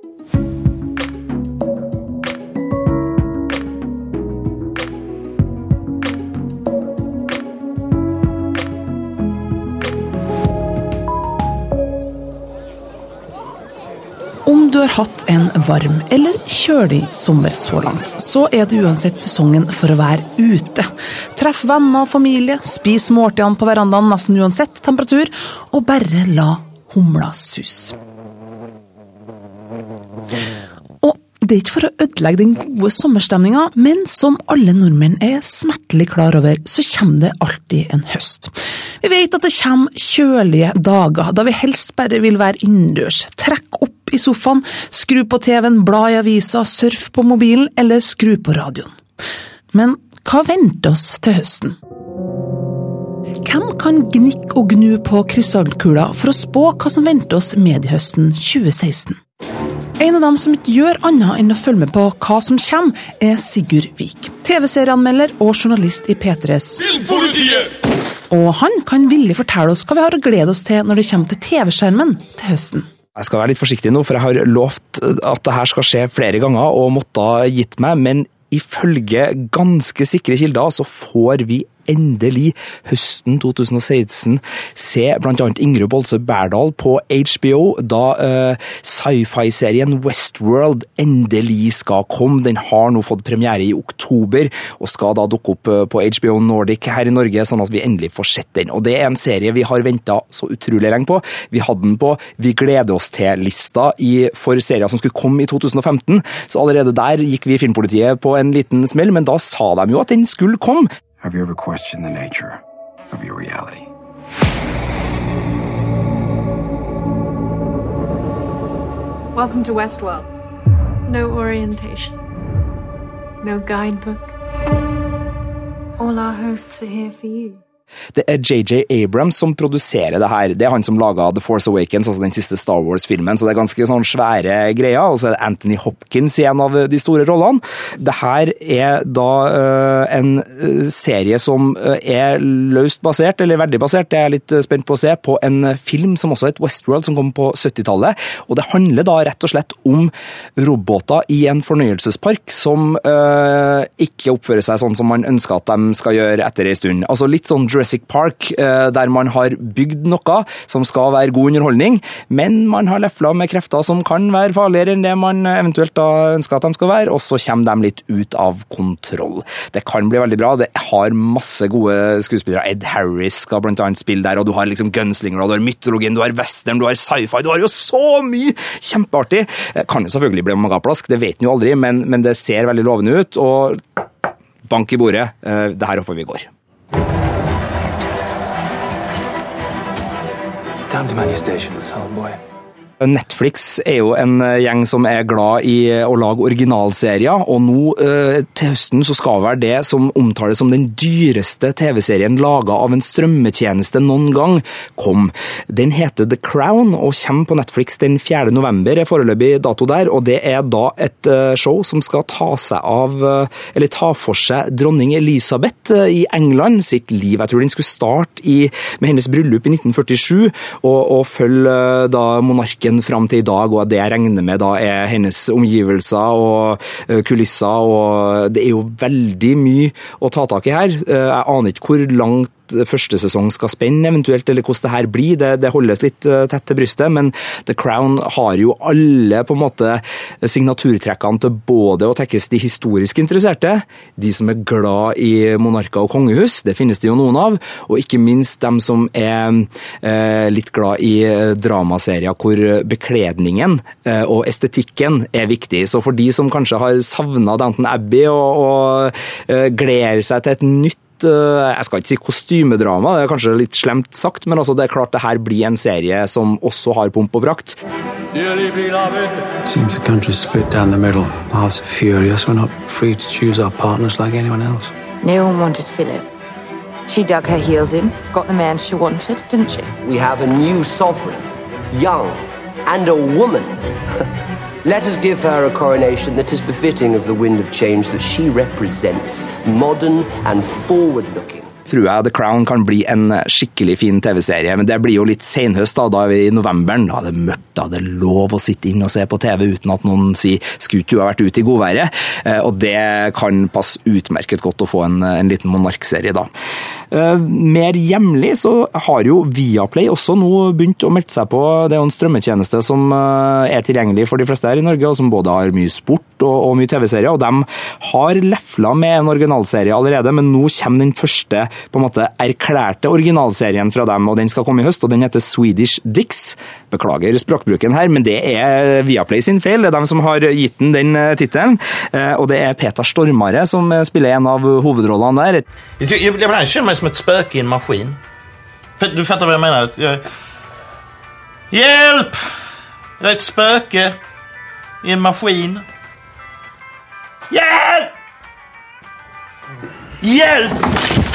Om du har hatt en varm eller kjølig sommer så langt, så er det uansett sesongen for å være ute. Treff venner og familie, spis måltidene på verandaen nesten uansett temperatur, og bare la humla sus. Og det er ikke for å ødelegge den gode sommerstemninga, men som alle nordmenn er smertelig klar over, så kommer det alltid en høst. Vi vet at det kommer kjølige dager, da vi helst bare vil være innendørs. Trekk opp i sofaen, skru på TV-en, bla i avisa, surf på mobilen eller skru på radioen. Men hva venter oss til høsten? Hvem kan gnikke og gnu på krystallkula for å spå hva som venter oss mediehøsten 2016? En av dem som ikke gjør annet enn å følge med på hva som kommer, er Sigurd Vik. TV-serieanmelder og journalist i P3s Filmpolitiet! Og han kan villig fortelle oss hva vi har å glede oss til når det kommer til TV-skjermen til høsten. Jeg skal være litt forsiktig nå, for jeg har lovt at det her skal skje flere ganger, og måtte ha gitt meg, men ifølge ganske sikre kilder så får vi endelig høsten 2016 se bl.a. Ingrid Bolse Berdal på HBO, da uh, sci-fi-serien Westworld endelig skal komme. Den har nå fått premiere i oktober, og skal da dukke opp uh, på HBO Nordic her i Norge, sånn at vi endelig får sett den. Og Det er en serie vi har venta så utrolig lenge på. Vi hadde den på Vi gleder oss til-lista for serier som skulle komme i 2015, så allerede der gikk vi i Filmpolitiet på en liten smell, men da sa de jo at den skulle komme. Have you ever questioned the nature of your reality? Welcome to Westworld. No orientation. No guidebook. All our hosts are here for you. Det er JJ Abrams som produserer det her. Det er han som laga The Force Awakens, altså den siste Star Wars-filmen, så det er ganske sånn svære greier. Og så er det Anthony Hopkins i en av de store rollene. Det her er da uh, en uh, serie som uh, er løst basert, eller veldig basert, det er jeg litt spent på å se, på en film som også het Westworld, som kom på 70-tallet. Og det handler da rett og slett om roboter i en fornøyelsespark som ikke oppfører seg sånn som man ønsker at de skal gjøre etter ei stund. Altså litt sånn Jurassic Park, eh, der man har bygd noe som skal være god underholdning, men man har lefla med krefter som kan være farligere enn det man eventuelt da ønsker at de skal være, og så kommer de litt ut av kontroll. Det kan bli veldig bra. Det har masse gode skuespillere. Ed Harris skal blant annet spille der, og du har liksom gunslinger, du har mytologien, du har western, du har sci-fi, du har jo så mye kjempeartig! Kan jo selvfølgelig bli magaplask, det vet en jo aldri, men, men det ser veldig lovende ut. og bank i bordet. Eh, det her håper vi går. Time to man your stations, old boy. Netflix er jo en eh, gjeng som er glad i eh, å lage originalserier, og nå eh, til høsten så skal vel det som omtales som den dyreste TV-serien laga av en strømmetjeneste noen gang, kom. Den heter The Crown og kommer på Netflix den 4. november, er foreløpig dato der, og det er da et show som skal ta seg av, eller ta for seg dronning Elisabeth i England sitt liv. Jeg tror den skulle starte med hennes bryllup i 1947, og, og følge da monarken fram til i dag, og at det jeg regner med da er hennes omgivelser og eh, kulisser. og Det er jo veldig mye å ta tak i her. Eh, jeg aner ikke hvor langt første sesong skal spenne, eventuelt, eller hvordan det her blir. Det, det, holdes litt eh, tett til brystet, men The Crown har jo alle på en måte signaturtrekkene til både å tekkes de historisk interesserte, de som er glad i monarker og kongehus, det finnes det jo noen av, og ikke minst dem som er eh, litt glad i eh, dramaserier hvor bekledningen eh, og estetikken er viktig. Så for de som kanskje har savna Downton Abbey og, og eh, gleder seg til et nytt Eh, jeg skal ikke si kostymedrama, det er kanskje litt slemt sagt, men altså det er klart det her blir en serie som også har pomp og prakt. Seems the country's split down the middle. Half's furious. We're not free to choose our partners like anyone else. No one wanted Philip. She dug her heels in, got the man she wanted, didn't she? We have a new sovereign, young, and a woman. Let us give her a coronation that is befitting of the wind of change that she represents, modern and forward looking. Tror jeg The Crown kan bli en skikkelig fin TV-serie. Men det blir jo litt senhøst, da. Da er vi i novemberen. Da er det mørkt, da er det lov å sitte inn og se på TV uten at noen sier 'skulle du ha vært ute i godværet'? Eh, og det kan passe utmerket godt å få en, en liten monarkserie da. Eh, mer hjemlig så har jo Viaplay også nå begynt å melde seg på. Det er jo en strømmetjeneste som eh, er tilgjengelig for de fleste her i Norge, og som både har mye sport og, og mye TV-serier. og De har lefla med en originalserie allerede, men nå kommer den første på en måte erklærte originalserien fra dem, og den skal komme i høst. og Den heter Swedish Dicks. Beklager språkbruken her, men det er Viaplay sin feil. Det er dem som har gitt den den eh, tittelen. Og det er Peter Stormare som spiller en av hovedrollene der. Jeg, känner jag meg som et spøke i en maskin. Du fatter hva jeg mener? Jeg... Hjelp! Jag er et spøke i en maskin. Hjelp! Hjälp!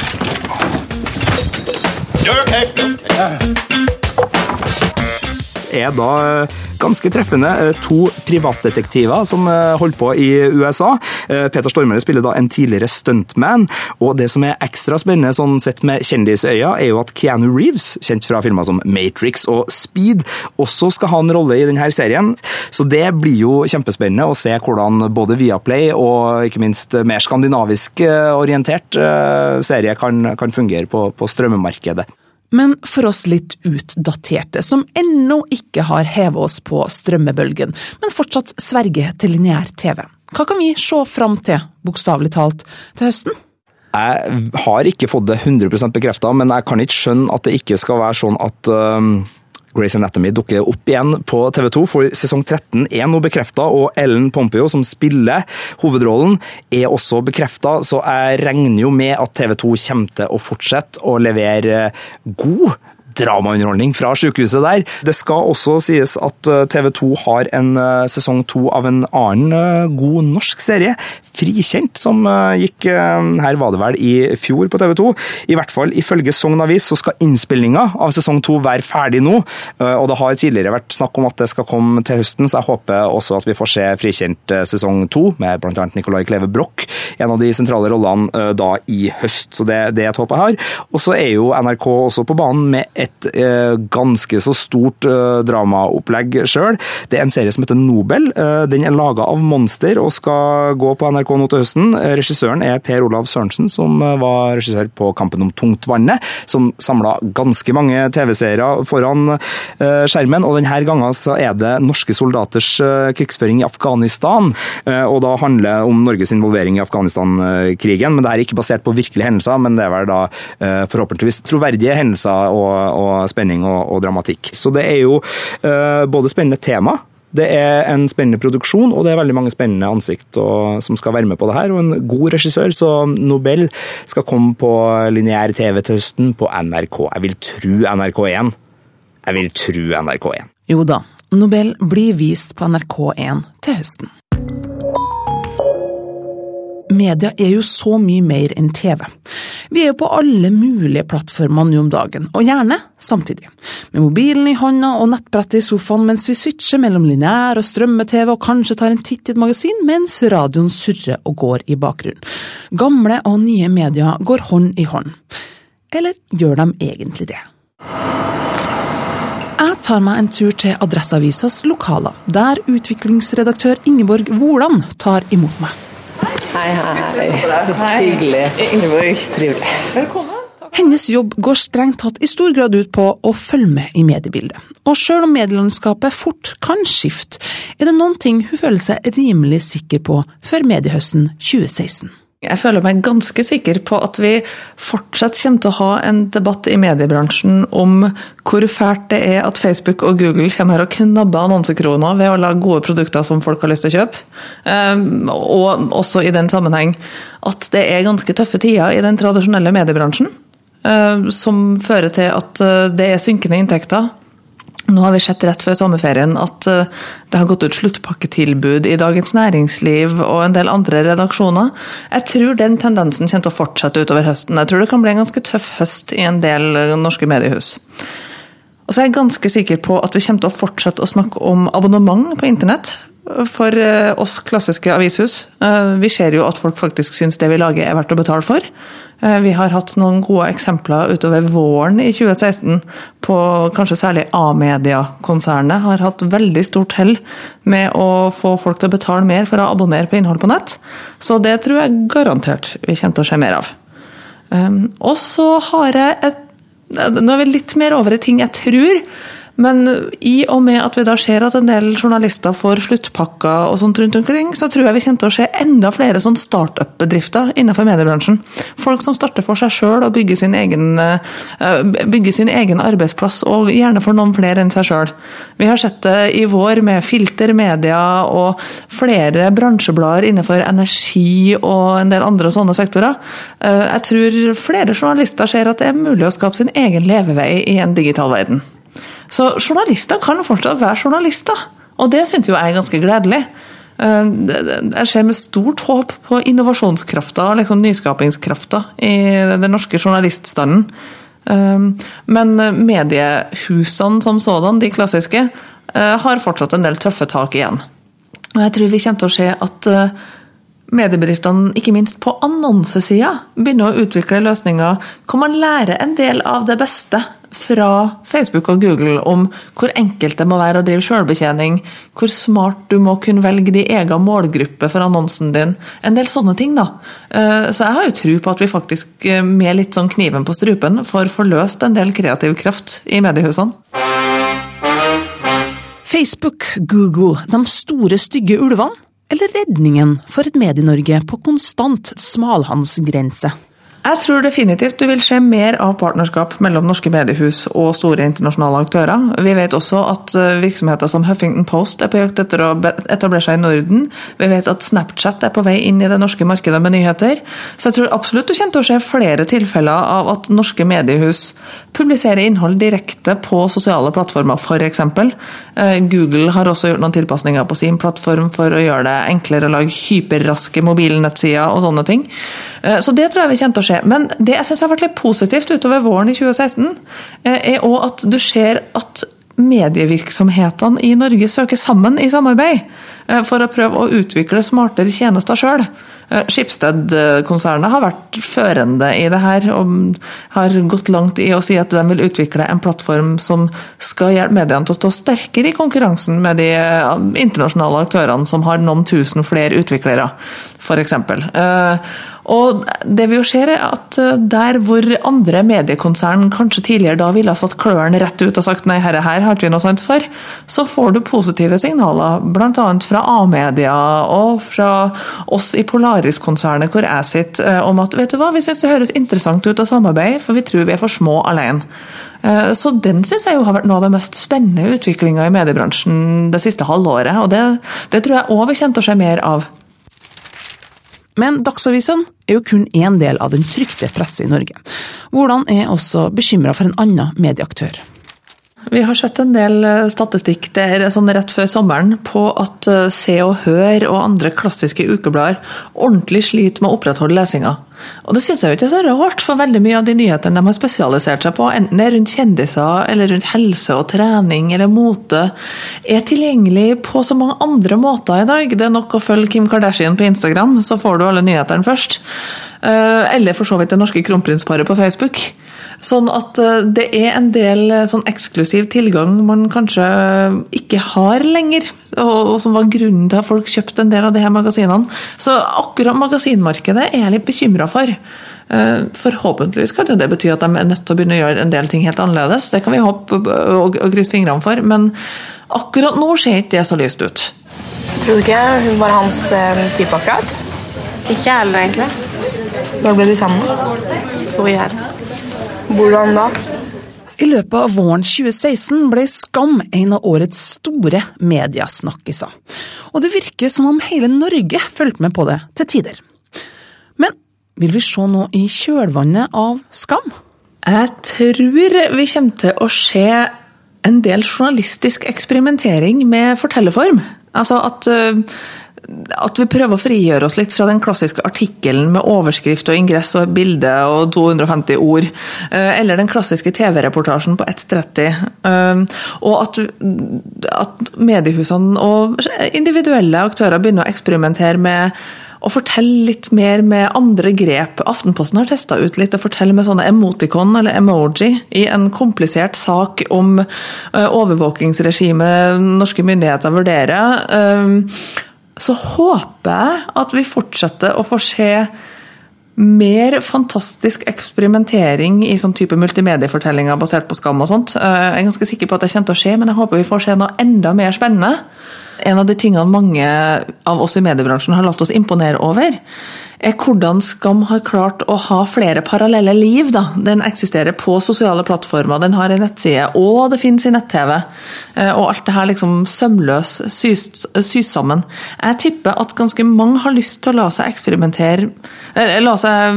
Ja, Okej. Er da eh, ganske treffende eh, to privatdetektiver som eh, holder på i USA. Peter Stormare spiller da en tidligere stuntman, og det som er ekstra spennende sånn sett med kjendisøya, er jo at Keanu Reeves, kjent fra filmer som Matrix og Speed, også skal ha en rolle i denne serien. Så det blir jo kjempespennende å se hvordan både Viaplay og ikke minst mer skandinavisk orientert serie kan, kan fungere på, på strømmemarkedet. Men for oss litt utdaterte, som ennå ikke har hevet oss på strømmebølgen, men fortsatt sverger til lineær TV, hva kan vi se fram til, bokstavelig talt, til høsten? Jeg har ikke fått det 100% bekrefta, men jeg kan ikke skjønne at det ikke skal være sånn at um, Grey's Anatomy dukker opp igjen på TV 2, for sesong 13 er nå bekrefta, og Ellen Pompeo, som spiller hovedrollen, er også bekrefta, så jeg regner jo med at TV 2 kommer til å fortsette å levere god dramaunderholdning fra sykehuset der. Det skal også sies at TV 2 har en eh, sesong to av en annen eh, god norsk serie, Frikjent, som eh, gikk Her var det vel i fjor på TV 2. I hvert fall ifølge Sogn Avis så skal innspillinga av sesong to være ferdig nå. Og det har tidligere vært snakk om at det skal komme til høsten, så jeg håper også at vi får se Frikjent sesong to, med bl.a. Nicolai Kleve Broch, en av de sentrale rollene da i høst. Så det, det er et håp jeg har. Og så er jo NRK også på banen med et eh, ganske så stort eh, dramaopplegg sjøl. Det er en serie som heter Nobel. Eh, den er laga av Monster og skal gå på NRK nå til høsten. Regissøren er Per Olav Sørensen, som var regissør på Kampen om tungtvannet, som samla ganske mange TV-seere foran skjermen. Og denne gangen så er det norske soldaters krigsføring i Afghanistan, og da handler det om Norges involvering i Afghanistan-krigen. Men det er ikke basert på virkelige hendelser, men det er vel da forhåpentligvis troverdige hendelser og, og spenning og, og dramatikk. Så det er jo uh, både spennende tema, det er en spennende produksjon, og det er veldig mange spennende ansikt og, som skal være med på det her. Og en god regissør, så Nobel skal komme på lineær TV til høsten på NRK. Jeg vil tro NRK1. Jeg vil tro NRK1. Jo da, Nobel blir vist på NRK1 til høsten. Media er jo så mye mer enn TV. Vi er jo på alle mulige plattformer nå om dagen, og gjerne samtidig. Med mobilen i hånda og nettbrettet i sofaen mens vi switcher mellom lineær og strømme-TV og kanskje tar en titt i et magasin mens radioen surrer og går i bakgrunnen. Gamle og nye medier går hånd i hånd. Eller gjør de egentlig det? Jeg tar meg en tur til Adresseavisas lokaler, der utviklingsredaktør Ingeborg Woland tar imot meg. Hei, hei. hei. Hyggelig. Ingeborg. Trivelig. Hennes jobb går strengt tatt i stor grad ut på å følge med i mediebildet. Og selv om medielandskapet fort kan skifte, er det noen ting hun føler seg rimelig sikker på før mediehøsten 2016. Jeg føler meg ganske sikker på at vi fortsatt kommer til å ha en debatt i mediebransjen om hvor fælt det er at Facebook og Google kommer her og knabber annonsekroner ved å lage gode produkter som folk har lyst til å kjøpe. Um, Og også i den sammenheng at det er ganske tøffe tider i den tradisjonelle mediebransjen. um, Som fører til at uh, det er synkende inntekter. Nå har vi sett rett før sommerferien at uh, det har gått ut sluttpakketilbud i Dagens Næringsliv og en del andre redaksjoner. Jeg tror den tendensen kommer til å fortsette utover høsten. Jeg tror det kan bli en ganske tøff høst i en del uh, norske mediehus. Og så er jeg ganske sikker på at vi kommer til å fortsette å snakke om abonnement på internett. For eh, oss klassiske avishus. Eh, Vi ser jo at folk faktisk syns det vi lager er verdt å betale for. Eh, Vi har hatt noen gode eksempler utover våren i 2016 på kanskje særlig A-media-konsernet har hatt veldig stort hell med å få folk til å betale mer for å abonnere på innhold på nett. Så det tror jeg garantert vi kommer til å se mer av. Og så har jeg et Nå er vi litt mer over i ting jeg tror. Men i og med at vi da ser at en del journalister får sluttpakker og sånt rundt omkring, så tror jeg vi kommer til å se enda flere sånn startup-bedrifter innenfor mediebransjen. Folk som starter for seg sjøl og bygger sin, egen, eh, bygger sin egen arbeidsplass, og gjerne for noen flere enn seg sjøl. Vi har sett det i vår med Filter Media og flere bransjeblader innenfor energi og en del andre sånne sektorer. Eh, Jeg tror flere journalister ser at det er mulig å skape sin egen levevei i en digital verden. Så journalister kan fortsatt være journalister, og det syns jeg er ganske gledelig. Eh, det- Jeg ser med stort håp på innovasjonskrafta og liksom nyskapingskrafta i den norske journaliststanden. Eh, Men mediehusene som sådan, de klassiske, eh, har fortsatt en del tøffe tak igjen. Og jeg tror vi kommer til å se at eh, mediebedriftene, ikke minst på annonsesida, begynner å utvikle løsninger hvor man lærer en del av det beste fra Facebook og Google om hvor enkelt det må være å drive selvbetjening, hvor smart du må kunne velge din egen målgruppe for annonsen din. En del sånne ting, da. Eh, Så jeg har jo tro på at vi faktisk eh, med litt sånn kniven på strupen får forløst en del kreativ kraft i mediehusene. Facebook, Google, de store stygge ulvene, eller redningen for et Medie-Norge på konstant smalhansgrense? Jeg tror definitivt du vil se mer av partnerskap mellom norske mediehus og store internasjonale aktører. Vi vet også at eh, virksomheter som Huffington Post er på jakt etter å etablere seg i Norden. Vi vet at Snapchat er på vei inn i det norske markedet med nyheter. Så jeg tror absolutt du kommer til å se flere tilfeller av at norske mediehus publiserer innhold direkte på sosiale plattformer, f.eks. Google har også gjort noen tilpasninger på sin plattform for å gjøre det enklere å lage hyperraske mobilnettsider og sånne ting. Eh, Så det tror jeg vi til å se. Men det jeg syns har vært litt positivt utover våren i 2016, eh, er òg at du ser at medievirksomhetene i Norge søker sammen i samarbeid eh, for å prøve å utvikle smartere tjenester sjøl. Skipsted-konsernet har vært førende i det her og har gått langt i å si at de vil utvikle en plattform som skal hjelpe mediene til å stå sterkere i konkurransen med de internasjonale aktørene som har noen tusen flere utviklere, f.eks. Og det vi jo ser er at eh, der hvor andre mediekonsern kanskje tidligere da ville ha satt klørne rett ut og sagt nei, herre her har ikke vi noe sans for, så får du positive signaler, bl.a. fra A-media og fra oss i Polaris-konsernet hvor jeg sitter, eh, om at vet du hva, vi syns det høres interessant ut å samarbeide, for vi tror vi er for små alene. Eh, Så den syns jeg jo har vært noe av den mest spennende utviklinga i mediebransjen det siste halvåret, og det, det tror jeg òg vi kommer å se mer av. Men Dagsavisen er jo kun én del av den trykte presse i Norge. Hvordan er også bekymra for en annen medieaktør? Vi har sett en del eh, statistikk der sånn rett før sommeren på at eh, Se og Hør og andre klassiske ukeblader ordentlig sliter med å opprettholde lesinga. Og det syns jeg jo ikke er så rart, for veldig mye av de nyhetene de har spesialisert seg på, enten det er rundt kjendiser eller rundt helse og trening eller mote, er tilgjengelig på så mange andre måter i dag. Det er nok å følge Kim Kardashian på Instagram, så får du alle nyhetene først. Eh, Eller for så vidt det norske kronprinsparet på Facebook. Sånn at eh, det er en del eh, sånn eksklusiv tilgang man kanskje ikke har lenger, og, og som var grunnen til at folk kjøpte en del av de her magasinene. Så akkurat magasinmarkedet er jeg litt bekymra for. Eh, Forhåpentligvis kan det bety at de er nødt til å begynne å gjøre en del ting helt annerledes. Det kan vi håpe og, og krysse fingrene for, men akkurat nå ser ikke det så lyst ut. Tror du ikke hun var hans type akkurat? Ikke jeg heller, egentlig. Når ble de sammen? Forrige helg. Hvordan da? I løpet av våren 2016 ble Skam en av årets store mediesnakkiser. Og det virker som om hele Norge fulgte med på det til tider. Men vil vi se noe i kjølvannet av Skam? Jeg tror vi kommer til å se en del journalistisk eksperimentering med fortellerform. Altså at eh, at vi prøver å frigjøre oss litt fra den klassiske artikkelen med overskrift og ingress og bilde og 250 ord, eh, eller den klassiske TV-reportasjen på 1.30. Eh, og at, at mediehusene og individuelle aktører begynner å eksperimentere med å fortelle litt mer med andre grep. Aftenposten har testa ut litt å fortelle med sånne emoticon eller emoji i en komplisert sak om overvåkingsregimet norske myndigheter vurderer så håper jeg at vi fortsetter å få se mer fantastisk eksperimentering i sånn type multimediefortellinger basert på skam og sånt. Eh, jeg er ganske sikker på at det kommer til å skje, men jeg håper vi får se noe enda mer spennende. En av de tingene mange av oss i mediebransjen har latt oss imponere over, er hvordan Skam har klart å ha flere parallelle liv. Da. Den eksisterer på sosiale plattformer, den har en nettside, og det finnes i nett-TV. Eh, og alt det her liksom sømløs sys, sammen. Jeg tipper at ganske mange har lyst til å la seg eksperimentere La seg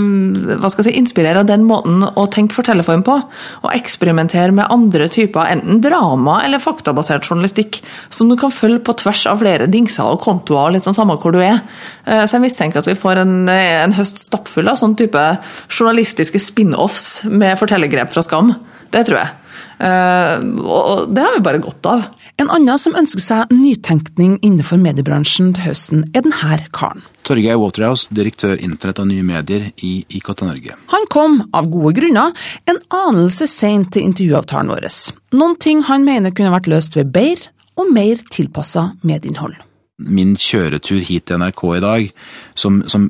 hva skal jeg si, inspirere av den måten å tenke fortellerform på. Og eksperimentere med andre typer enten drama eller faktabasert journalistikk, som du kan følge på tvers av flere dingser og kontoer, litt sånn samme hvor du er. Eh, så jeg mistenker at vi får en en høst stappfull av sånn type journalistiske spin-offs med fortellergrep fra Skam. Det tror jeg. Uh, og det har vi bare godt av. En annen som ønsker seg nytenkning innenfor mediebransjen til høsten, er denne karen. Torgeir Waterhouse, direktør Internett og nye medier i IKT Norge. Han kom, av gode grunner, en anelse seint til intervjuavtalen vår. Noen ting han mener kunne vært løst ved bedre og mer tilpassa medieinnhold. Min kjøretur hit til NRK i dag, som, som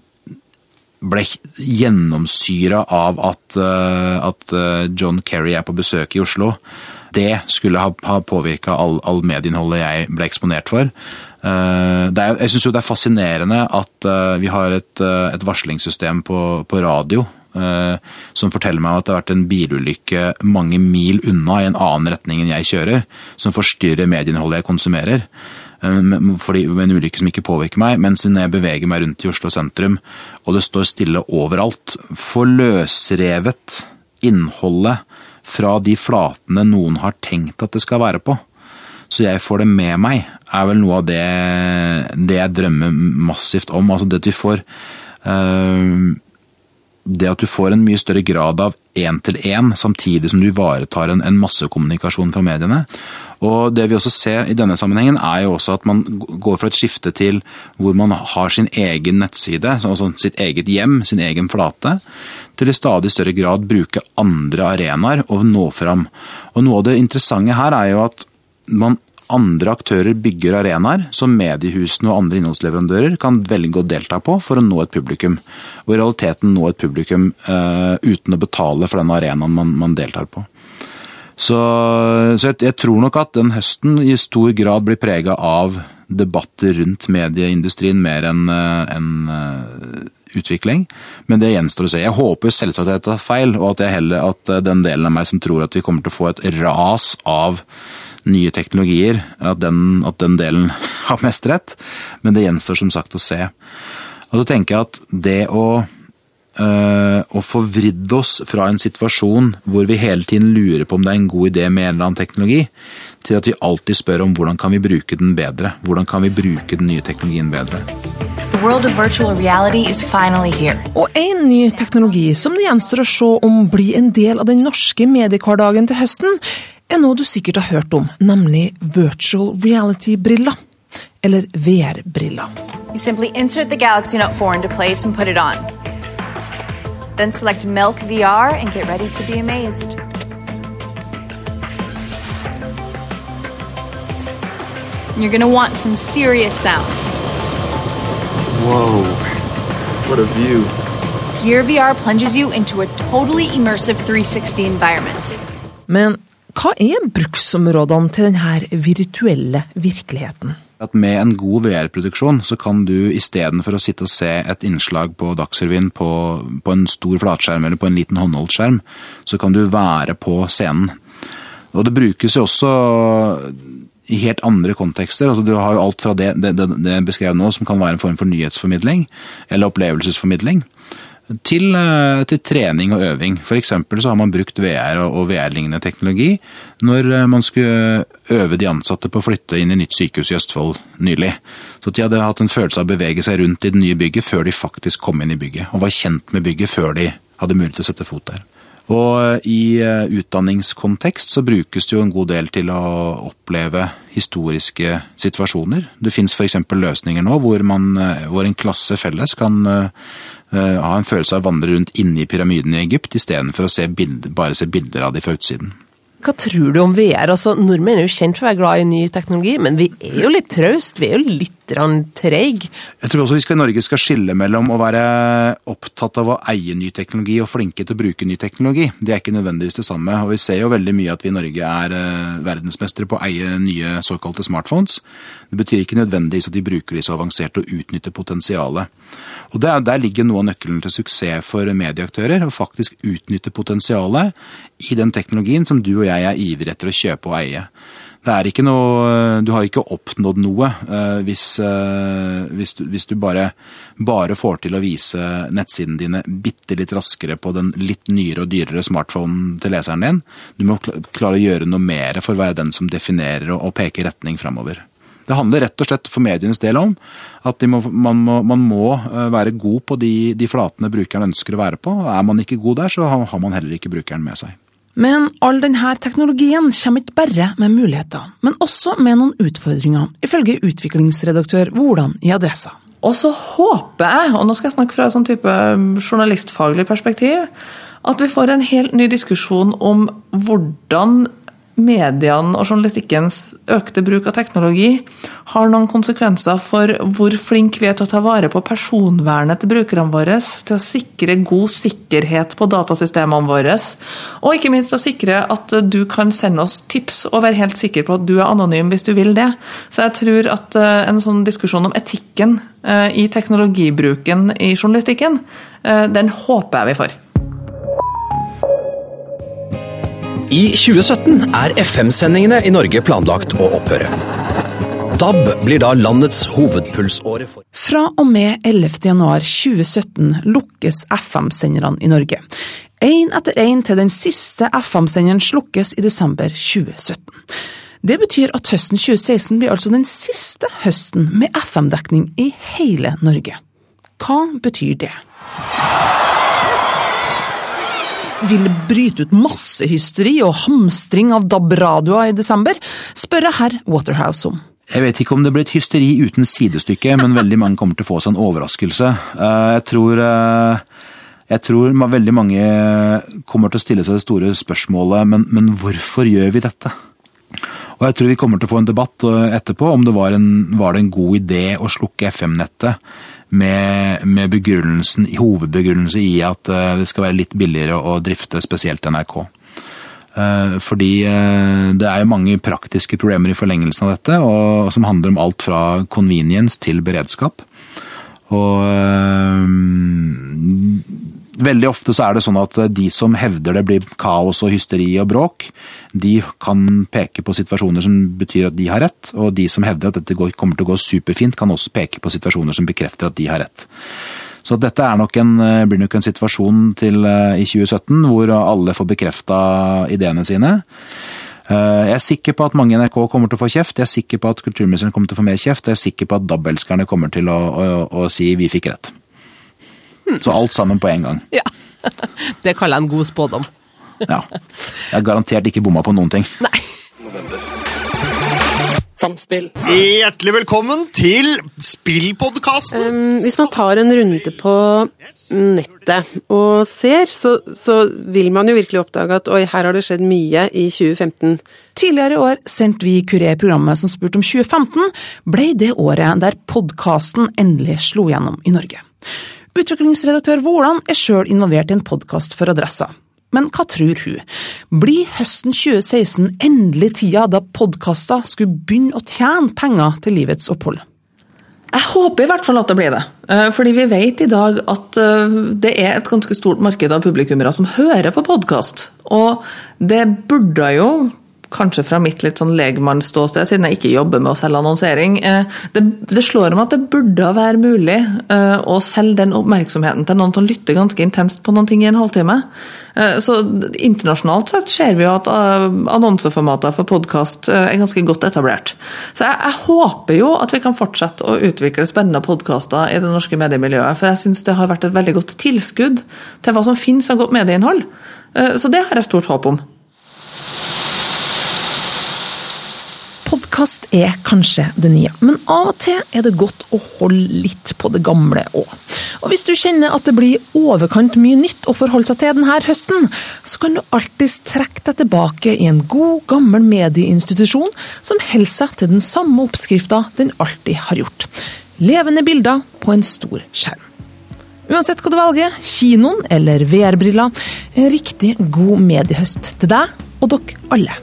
ble gjennomsyra av at, uh, at, uh, John Kerry er på besøk i Oslo. Det skulle ha, ha påvirka all, all medieinnholdet jeg ble eksponert for. Uh, er, jeg syns jo det er fascinerende at vi har et, et varslingssystem på, på radio som forteller meg at det har vært en bilulykke mange mil unna i en annen retning enn jeg kjører, som forstyrrer medieinnholdet jeg konsumerer. Eh, fordi, en ulykke som ikke påvirker meg, mens når jeg beveger meg rundt i Oslo sentrum, og det står stille overalt, får løsrevet innholdet fra de flatene noen har tenkt at det skal være på. Så jeg får det med meg, er vel noe av det, det jeg drømmer massivt om. Altså det at vi får øh, Det at du får en mye større grad av én-til-én, samtidig som du ivaretar en, en massekommunikasjon fra mediene. Og Det vi også ser i denne sammenhengen, er jo også at man går fra et skifte til hvor man har sin egen nettside, altså sitt eget hjem, sin egen flate, til i stadig større grad bruke andre arenaer og nå fram. Og Noe av det interessante her er jo at man andre aktører bygger arenaer som mediehusene og andre innholdsleverandører kan velge å delta på for å nå et publikum. Og i realiteten nå et publikum uh, uten å betale for den arenaen man, man deltar på. Så, så jeg, jeg, tror nok at den høsten i stor grad blir prega av debatter rundt medieindustrien mer enn en, uh, utvikling. Men det gjenstår å se. Jeg håper selvsagt at jeg tar feil, og at, heller, at den delen av meg som tror at vi kommer til å få et ras av nye teknologier, at den, at den delen har mest rett. Men det gjenstår som sagt å se. Og så tenker jeg at det å øh, å få vridd oss fra en situasjon hvor vi hele tiden lurer på om det er en god idé med en eller annen teknologi, til at vi alltid spør om hvordan kan vi bruke den bedre. Hvordan kan vi bruke den nye teknologien bedre. The world of virtual reality is finally here. Og en ny teknologi som det gjenstår å se om blir en del av den norske mediehverdagen til høsten, er noe du sikkert har hørt om, nemlig virtual reality-briller. Eller VR-briller. You simply insert the Galaxy Note 4 into place and put it on. Then select Milk VR and get ready to be amazed. You're gonna want some serious sound. Whoa, what a view. Gear VR plunges you into a totally immersive 360 environment. Men hva er bruksområdene til denne virtuelle virkeligheten? at med en god VR-produksjon så kan du istedenfor å sitte og se et innslag på Dagsrevyen på, på, en stor flatskjerm eller på en liten håndholdt skjerm, så kan du være på scenen. Og det brukes jo også i helt andre kontekster. Altså, du har jo alt fra det, det, det, det beskrevet nå, som kan være en form for nyhetsformidling eller opplevelsesformidling. Til, eh, til trening og øving. For så har man brukt VR og VR-lignende teknologi når eh, man skulle øve de ansatte på å flytte inn i nytt sykehus i Østfold nylig. Så de hadde hatt en følelse av å bevege seg rundt i det nye bygget før de faktisk kom inn i bygget, og var kjent med bygget før de hadde mulighet til å sette fot der. Og i eh, utdanningskontekst så brukes det jo en god del til å oppleve historiske situasjoner. Det fins f.eks. løsninger nå hvor, man, eh, hvor, en klasse felles kan ha en følelse av å vandre rundt inne i pyramiden i Egypt, istedenfor å se bilder, bare se bilder av de fra utsiden. Hva tror du om VR? Altså, Nordmenn er jo kjent for å være glad i ny teknologi, men vi er jo litt traust. Vi er jo litt treige. Jeg tror også vi skal, i Norge skal skille mellom å være opptatt av å eie ny teknologi og flinke til å bruke ny teknologi. Det er ikke nødvendigvis det samme. og Vi ser jo veldig mye at vi i Norge er uh, verdensmestere på å eie nye såkalte smartphones. Det betyr ikke nødvendigvis at de bruker de så avansert og utnytter potensialet. Og der, der ligger noe av nøkkelen til suksess for medieaktører. Å faktisk utnytte potensialet i den teknologien som du og jeg er ivrige etter å kjøpe og eie. Det er ikke noe Du har ikke oppnådd noe uh, hvis, uh, hvis, du, hvis, du, bare, bare får til å vise nettsidene dine bitte litt raskere på den litt nyere og dyrere smartphonen til leseren din. Du må klare å gjøre noe mer for å være den som definerer og, og peker retning framover. Det handler rett og slett for medienes del om at må, man, må, man, må, eh, være god på de, de, flatene brukeren ønsker å være på. Er man ikke god der, så har man heller ikke brukeren med seg. Men all denne teknologien kommer ikke bare med muligheter, men også med noen utfordringer, ifølge utviklingsredaktør Hvordan i Adressa. Og så håper jeg, og nå skal jeg snakke fra et sånn type journalistfaglig perspektiv, at vi får en helt ny diskusjon om hvordan mediene og journalistikkens økte bruk av teknologi har noen konsekvenser for hvor flinke vi er til å ta vare på personvernet til brukerne våre, til å sikre god sikkerhet på datasystemene våre, og ikke minst å sikre at du kan sende oss tips og være helt sikker på at du er anonym hvis du vil det. Så jeg tror at eh, en sånn diskusjon om etikken eh, i teknologibruken i journalistikken, eh, den håper jeg vi får. I 2017 er FM-sendingene i Norge planlagt å opphøre. DAB blir da landets hovedpulsåre for Fra og med 11. januar 2017 lukkes FM-senderne i Norge. Én etter én til den siste FM-senderen slukkes i desember 2017. Det betyr at høsten 2016 blir altså den siste høsten med FM-dekning i hele Norge. Hva betyr det? Vil bryte ut massehysteri og hamstring av DAB-radioer i desember, spør jeg herr Waterhouse om. Jeg vet ikke om det blir et hysteri uten sidestykke, men veldig mange kommer til å få seg en overraskelse. Eh, jeg tror, eh, jeg tror veldig mange kommer til å stille seg det store spørsmålet, men, men hvorfor gjør vi dette? Og jeg tror vi kommer til å få en debatt eh, etterpå om det var en, var det en god idé å slukke FM-nettet med, med hovedbegrunnelse i at eh, det skal være litt billigere å drifte spesielt NRK. Eh, fordi det er jo mange praktiske problemer i forlengelsen av dette, og, som handler om alt fra convenience til beredskap. Og Veldig ofte så er det sånn at de som hevder det blir kaos og hysteri og bråk, de kan peke på situasjoner som betyr at de har rett, og de som hevder at dette kommer til å gå superfint, kan også peke på situasjoner som bekrefter at de har rett. Så dette nok en, blir nok en situasjon til i 2017 hvor alle får bekrefta ideene sine. Jeg er sikker på at mange i NRK kommer til å få kjeft, jeg er sikker på at kulturministeren kommer til å få mer kjeft, jeg er sikker på at DAB-elskerne kommer til å, å, å si vi fikk rett. Så alt sammen på en gang. Ja. Det kaller jeg en god spådom. Ja. Jeg har garantert ikke bomma på noen ting. Nei. Samspill. Hjertelig velkommen til spillpodkasten! Um, hvis man tar en runde på nettet og ser, så, så, vil man jo virkelig oppdage at oi, her har det skjedd mye i 2015. Tidligere i år sendte vi Kurer programmet som spurte om 2015, ble det året der podkasten endelig slo gjennom i Norge. Utviklingsredaktør Våland er sjøl involvert i en podkast for Adressa. Men hva tror hun? Blir høsten 2016 endelig tida da podkaster skulle begynne å tjene penger til livets opphold? Jeg håper i hvert fall at det blir det. Eh, fordi vi vet i dag at eh, det er et ganske stort marked av publikummere som hører på podkast. Og det burde jo kanskje fra mitt litt sånn legmannsståsted, siden jeg ikke jobber med å selge annonsering, eh, det, det slår meg at det burde være mulig eh, å selge den oppmerksomheten til noen som lytter ganske intenst på noen ting i en halvtime. Eh, Så internasjonalt sett ser vi jo at annonseformater for podkast er ganske godt etablert. Så jeg, jeg håper jo at vi kan fortsette å utvikle spennende podkaster i det norske mediemiljøet, for jeg syns det har vært et veldig godt tilskudd til hva som finnes av godt medieinnhold. Så det har jeg stort håp om. Podkast er kanskje det nye, men av og til er det godt å holde litt på det gamle òg. Og hvis du kjenner at det blir overkant mye nytt å forholde seg til denne høsten, så kan du alltids trekke deg tilbake i en god, gammel medieinstitusjon som holder seg til den samme oppskrifta den alltid har gjort. Levende bilder på en stor skjerm. Uansett hva du velger, kinoen eller VR-briller, en riktig god mediehøst til deg og dere alle.